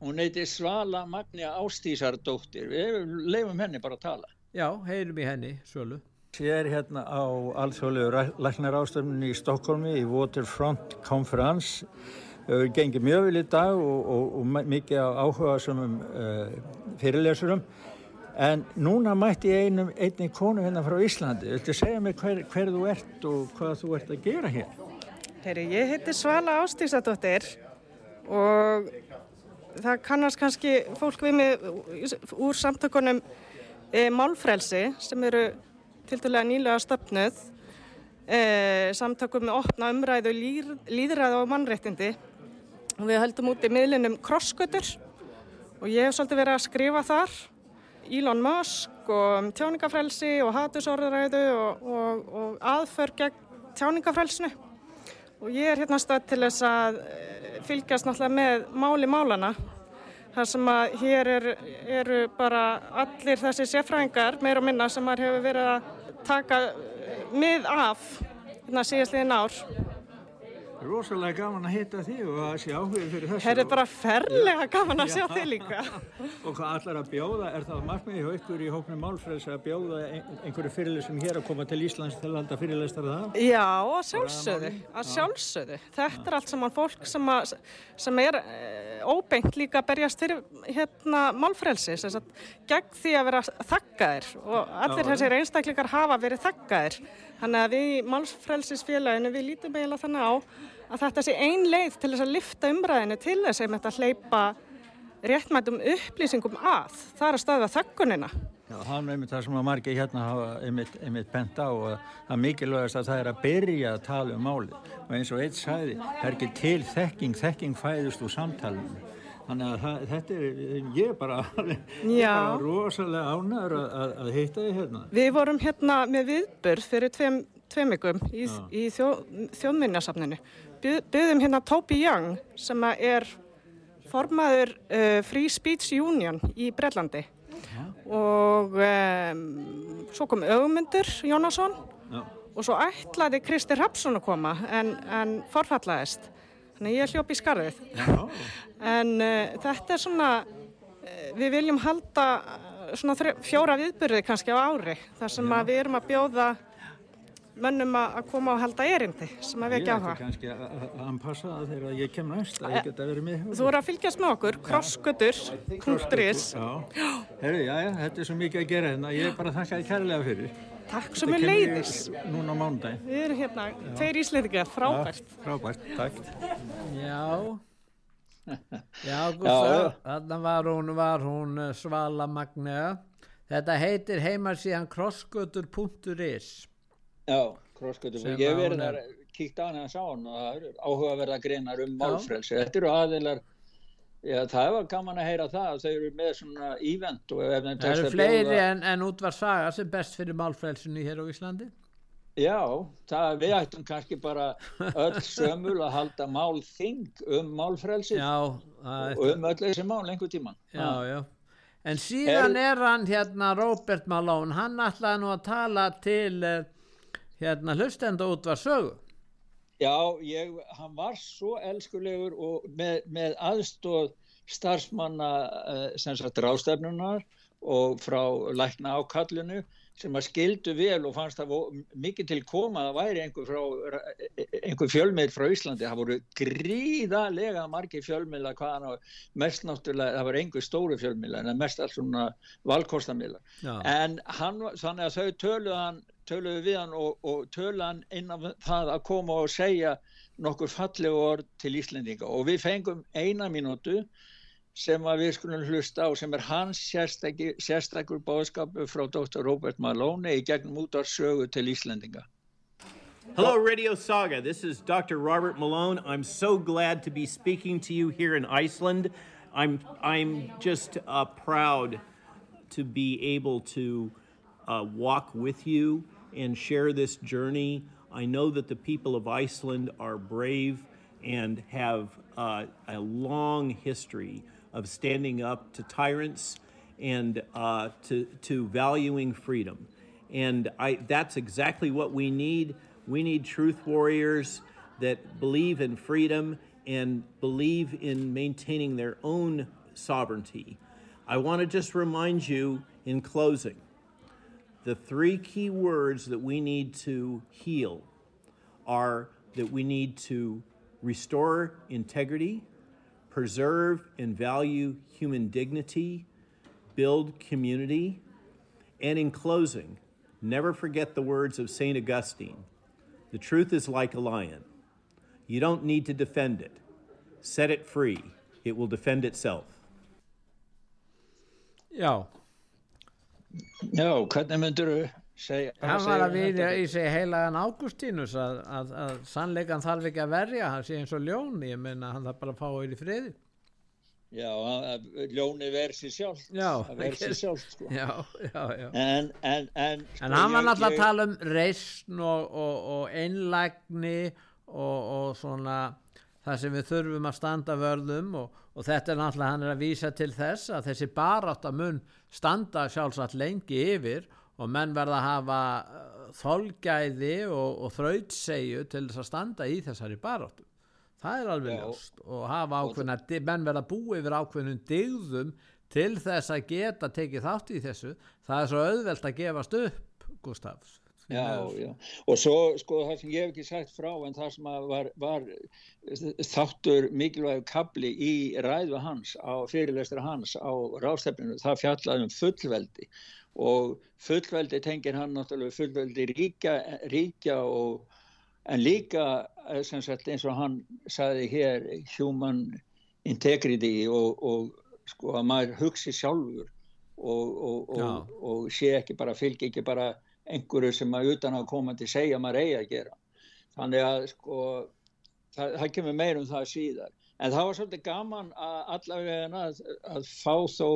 Hún heiti Svala Magnia Ástísardóttir við leifum henni bara að tala Já, heyrum í henni, Svölu. Ég er hérna á alþjóðlegu læknar ástöfnunni í Stokkólmi í Waterfront Conference gengið mjög vel í dag og, og, og mikið á áhuga svonum uh, fyrirlesurum. En núna mætti ég einum, einni konu hérna frá Íslandi. Viltu segja mér hver, hver þú ert og hvað þú ert að gera hér? Herri, ég heiti Svala Ástísadóttir og það kannast kannski fólk við mig úr samtökunum e, Málfrelsi sem eru til dælega nýlega stöfnuð e, samtökum með opna umræðu líð, líðræðu og mannréttindi. Og við höldum út í miðlinum krossgötur og ég hef svolítið verið að skrifa þar. Elon Musk og tjáningafrelsi og hatusórðuræðu og, og, og aðför gegn tjáningafrelsinu og ég er hérna stöð til þess að eh, fylgjast náttúrulega með máli málana þar sem að hér eru er bara allir þessi sérfræðingar meir og minna sem maður hefur verið að taka mið af hérna síðastliðin ár Rósalega gaman að hitta þig og að sé áhugið fyrir þessu. Það er bara ferlega gaman að sjá þig líka. og hvað allar að bjóða, er það markmiði hjá ykkur í hóknum málfræðis að bjóða einhverju fyrirlesum hér að koma til Íslands til að halda fyrirlestar það? Já, að sjálfsögðu, að sjálfsögðu. Þetta er allt saman fólk sem, að, sem er e, óbengt líka að berjast fyrir hérna málfræðsis, gegn því að vera þakkaðir og allir Já, þessir einstaklingar hafa verið þakkaðir. Þannig að við í málfrælsisfélaginu við lítum eiginlega þannig á að þetta sé ein leið til þess að lifta umræðinu til þess að þetta hleypa réttmætum upplýsingum að. Það er að staða þökkunina. Já, það er einmitt það sem að margi hérna hafa einmitt, einmitt bent á og það mikilvægast að það er að byrja að tala um málið og eins og eitt sæði, það er ekki til þekking, þekking fæðist úr samtalenu. Þannig að það, þetta er, ég er bara, bara rosalega ánæður að, að hitta þið hérna. Við vorum hérna með viðbörð fyrir tveim, tveimigum í, í þjó, þjóðminnarsafninu. Byðum hérna Toby Young sem er formaður uh, Free Speech Union í Brellandi Já. og um, svo kom Ögumundur Jónasson Já. og svo ætlaði Kristi Rapsson að koma en, en forfallaðist. Þannig ég hljópi í skarðið. en uh, þetta er svona, uh, við viljum halda uh, svona fjóra viðbyrði kannski á ári. Þar sem við erum að bjóða mönnum að koma og halda erindi sem að við ekki áhuga. Ég ætti kannski að anpassa það þegar ég kem næst að ég geta verið með. Þú eru að fylgjast með okkur, krossgötur.is. Herru, já, já, þetta er svo mikið að gera hérna. Ég er bara þakkaði kærlega fyrir. Takk sem er leiðis. Núna á mánudagin. Við erum hérna, tveir íslendingar, frábært. Ja, frábært, takk. Já, já, Gustaf, þarna var hún, var hún eh, Svala Magnea. Þetta heitir heimarsíðan crosscutter.is. Já, crosscutter. Ég verði þar, kíkt á henni að sá hann og það eru áhugaverða greinar um málfrelsi. Þetta eru aðilar Já, það var gaman að heyra það þau eru með svona ívent Það eru fleiri bjóða... en, en útvar saga sem best fyrir málfrælsinu hér á Íslandi. Já, það, við ættum kannski bara öll sömul að halda málþing um málfrælsi og um öll þessi mál einhver tíman Já, já. En síðan er, er hann hérna Robert Malone, hann ætlaði nú að tala til eh, hérna hlustenda útvar sögu Já, ég, hann var svo elskulegur og með, með aðstóð starfsmanna uh, sem sagt rástefnunar og frá lækna ákallinu sem að skildu vel og fannst það mikið til koma að væri einhver, frá, einhver fjölmiðl frá Íslandi. Það voru gríðalega margi fjölmiðla hvaðan og mest náttúrulega það var einhver stóru fjölmiðla en mest alls svona valkostamíla en hann, þannig að þau töluðan töluðu við hann og, og hann innan það að koma og segja nokkur fallegu orð til Íslendinga og við fengum eina mínútu sem við skulum hlusta á sem er hans sérstakur bóðskapu frá Dr. Robert í gegnum útarsögu til Íslendinga. Hello, Radio Saga. This is Dr. Robert Malone. I'm so glad to be speaking to you here in Iceland. I'm, I'm just uh, proud to be able to uh, walk with you and share this journey. I know that the people of Iceland are brave and have uh, a long history of standing up to tyrants and uh, to, to valuing freedom. And I, that's exactly what we need. We need truth warriors that believe in freedom and believe in maintaining their own sovereignty. I want to just remind you in closing the three key words that we need to heal are that we need to restore integrity, preserve and value human dignity, build community, and in closing, never forget the words of St. Augustine The truth is like a lion. You don't need to defend it, set it free, it will defend itself. Já, Já, hvernig myndur þú segja? hann var að vilja í sig heilagan Águstínus að, að, að sannleikan þarf ekki að verja, hann sé eins og ljón, ég meina hann þarf bara að fá auðvitað í friði. Já, að ljóni versi sjálf. Já, að versi sjálf, sko. Já, já, já. En, en, en, sko, En hann var ég- náttúrulega að ég- tala um reysn og, og, og einlægni og, og svona það sem við þurfum að standa vörðum og, og þetta er náttúrulega hann er að vísa til þess að þessi barátta mun standa sjálfsagt lengi yfir og menn verða að hafa uh, þolgæði og, og þrautsegju til þess að standa í þessari baráttu. Það er alveg ljóst og hafa ákveðna, menn verða að búa yfir ákveðnum digðum til þess að geta tekið þátt í þessu. Það er svo auðvelt að gefast upp, Gustaf. Já, já. Og svo, sko, það sem ég hef ekki sagt frá, en það sem var, var þáttur mikilvægur kabli í ræðu hans, á fyrirlestur hans á rástefninu, það fjallaði um fullveldi. Og fullveldi tengir hann náttúrulega fullveldi ríkja, ríkja og en líka eh, sagt eins og hann sagði hér human integrity og, og sko að maður hugsi sjálfur og, og, og sé ekki bara fylgi ekki bara einhverju sem að utan að komandi segja maður eigi að gera. Þannig að sko það, það kemur meir um það síðar. En það var svolítið gaman að allavega að, að fá þó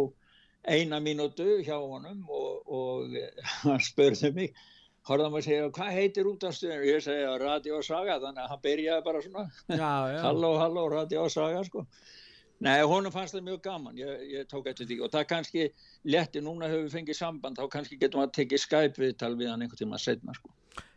eina mínútu hjá honum og, og hann spurði mig horfðum að segja hvað heitir útastöðin og ég segja Radio Saga þannig að hann byrjaði bara svona. Já, já. halló halló Radio Saga sko Nei, honum fannst það mjög gaman, ég, ég tók eftir því. Og það kannski letti, núna höfum við fengið samband, þá kannski getum við að tekið Skype viðtal við hann einhvern tíma setna sko.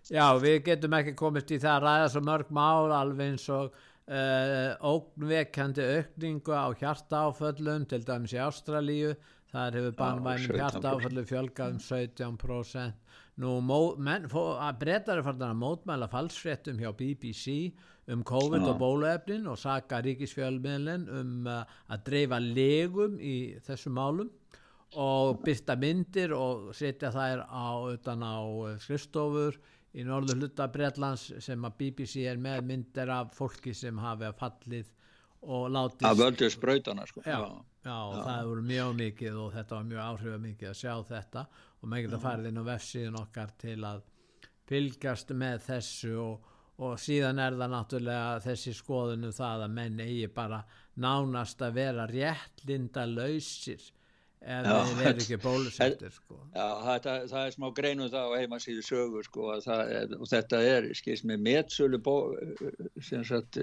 Já, við getum ekki komist í það að ræða svo mörg mál alveg eins og uh, ógnvekjandi aukningu á hjartaáföllum til dæmis í Ástralíu þar hefur banvænum 17%. hjartaáföllum fjölgað um 17% nú að breytar er farin að mótmæla falsfréttum hjá BBC um COVID Já. og bóluefnin og saka ríkisfjölmiðlinn um uh, að dreifa legum í þessum málum og byrta myndir og setja þær á utan á eh, skrifstofur í norður hluta Bretlands sem að BBC er með myndir af fólki sem hafi fallið og látið að völdu sprautana sko. já, já, og það voru mjög mikið og þetta var mjög áhrifamikið að sjá þetta. Og maður geta farið inn á vefsíðun okkar til að fylgjast með þessu og, og síðan er það náttúrulega þessi skoðunum það að menn eigi bara nánast að vera réttlinda lausir ef Já, þeir eru ekki bólusettir sko. Já, þetta, það er smá greinu það á heimasíðu sögu sko, að það er, og þetta er skils með metsölu bó, sagt,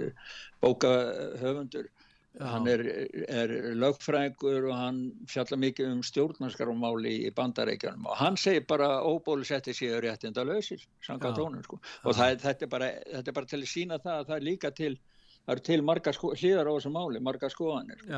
bókahöfundur Já. hann er, er lögfræðingur og hann fjalla mikið um stjórnarskarumáli í bandareikjanum og hann segir bara óbólusetti séu réttinda lausir Já. honum sko. og það, þetta, er bara, þetta er bara til að sína það að það er líka til það eru til margar sko, hlýðar á þessu máli, margar skoðanir sko.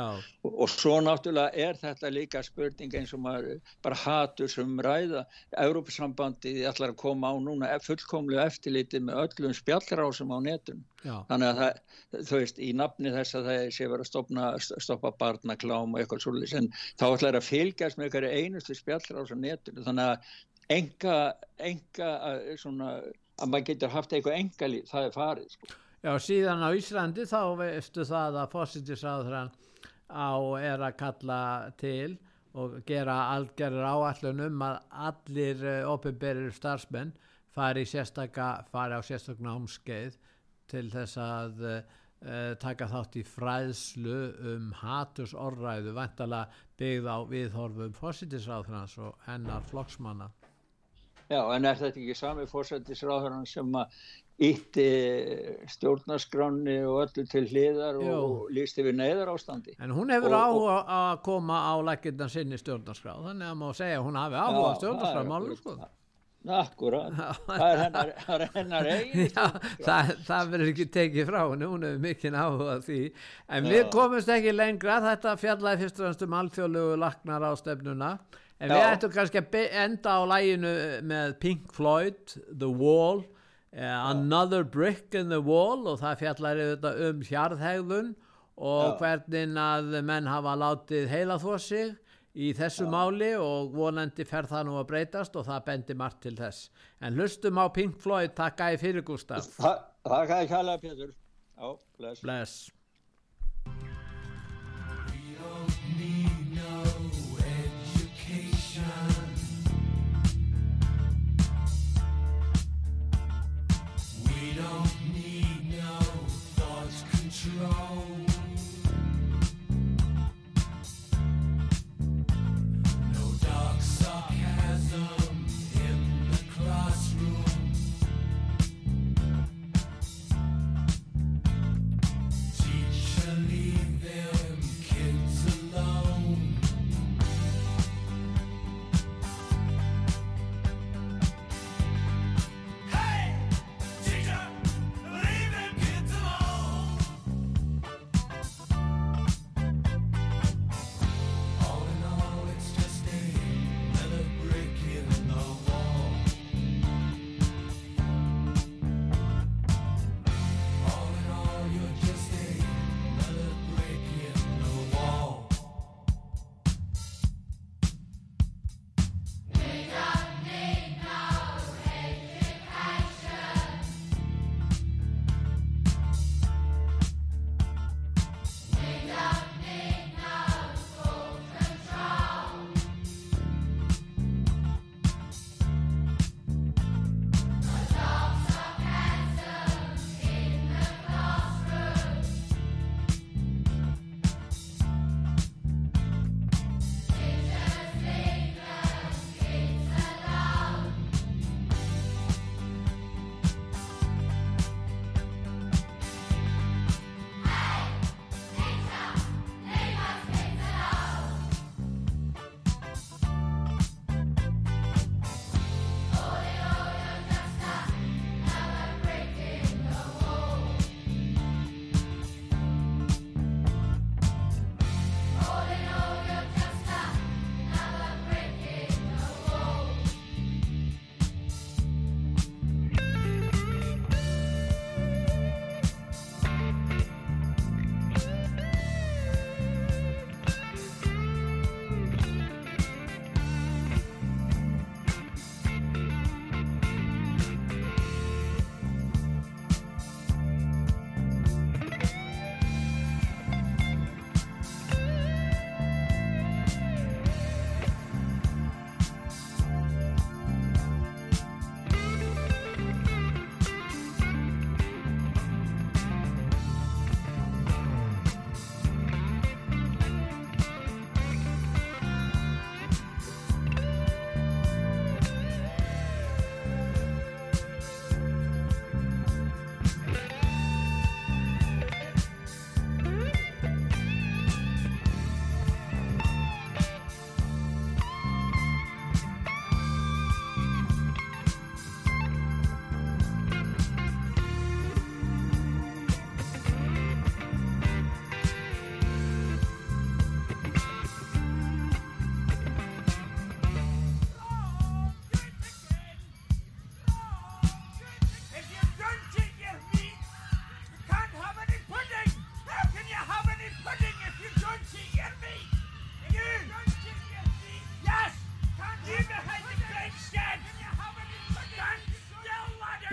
Og, og svo náttúrulega er þetta líka spurning eins og maður bara hatur sem ræða. Európusambandið ætlar að koma á núna e- fullkomlega eftirliti með öllum spjallrásum á netun þannig að það, þú veist, í nafni þess að það sé verið að stopna, stoppa barnaklám og eitthvað svolítið, en þá ætlar að fylgjast með einhverju einustu spjallrás á netinu, þannig að enga, enga að, svona, að maður getur haft eitthvað engalíf, það er farið, sko. Já, síðan á Íslandi þá veistu það að fósitisáðran á er að kalla til og gera algerir áallun um að allir uh, opinberir starfsmenn fari, fari á sérstakna námskeið til þess að uh, taka þátt í fræðslu um haturs orðræðu vantala byggð á viðhorfum fósitisráðhrans og hennar flokksmanna. Já, en er þetta ekki sami fórsættisráðurinn sem ítti stjórnarskráni og öllu til hliðar og Jú. líst yfir neyðar ástandi? En hún hefur Og- áhuga að koma á lækirna sinni stjórnarskrá, þannig að má segja að hún hafi áhuga á stjórnarskrá sko. Akkurat, það er hennar, hennar eigin Já, það, það verður ekki tekið frá henni, hún hefur mikinn áhuga því. En Já. við komumst ekki lengra, þetta fjallaði fyrst og fremst um alþjóðlugu laknar á stefnuna. En við Já. ættum kannski að enda á læginu með Pink Floyd, The Wall, Another Brick in the Wall og það fjallar auðvitað um hjarðhegðun og Já. hvernig að menn hafa látið heila þó sig í þessu máli og vonandi fer það nú að breytast og það bendir margt til þess. En hlustum á Pink Floyd, takk æði fyrir Gustaf. Þa- Þakka þér kærlega Pétur. Já, bless. Bless. We don't need no don't need no thought control.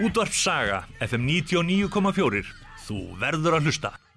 Still, ladder. Útvarp Saga, FM 99,4. Þú verður að hlusta.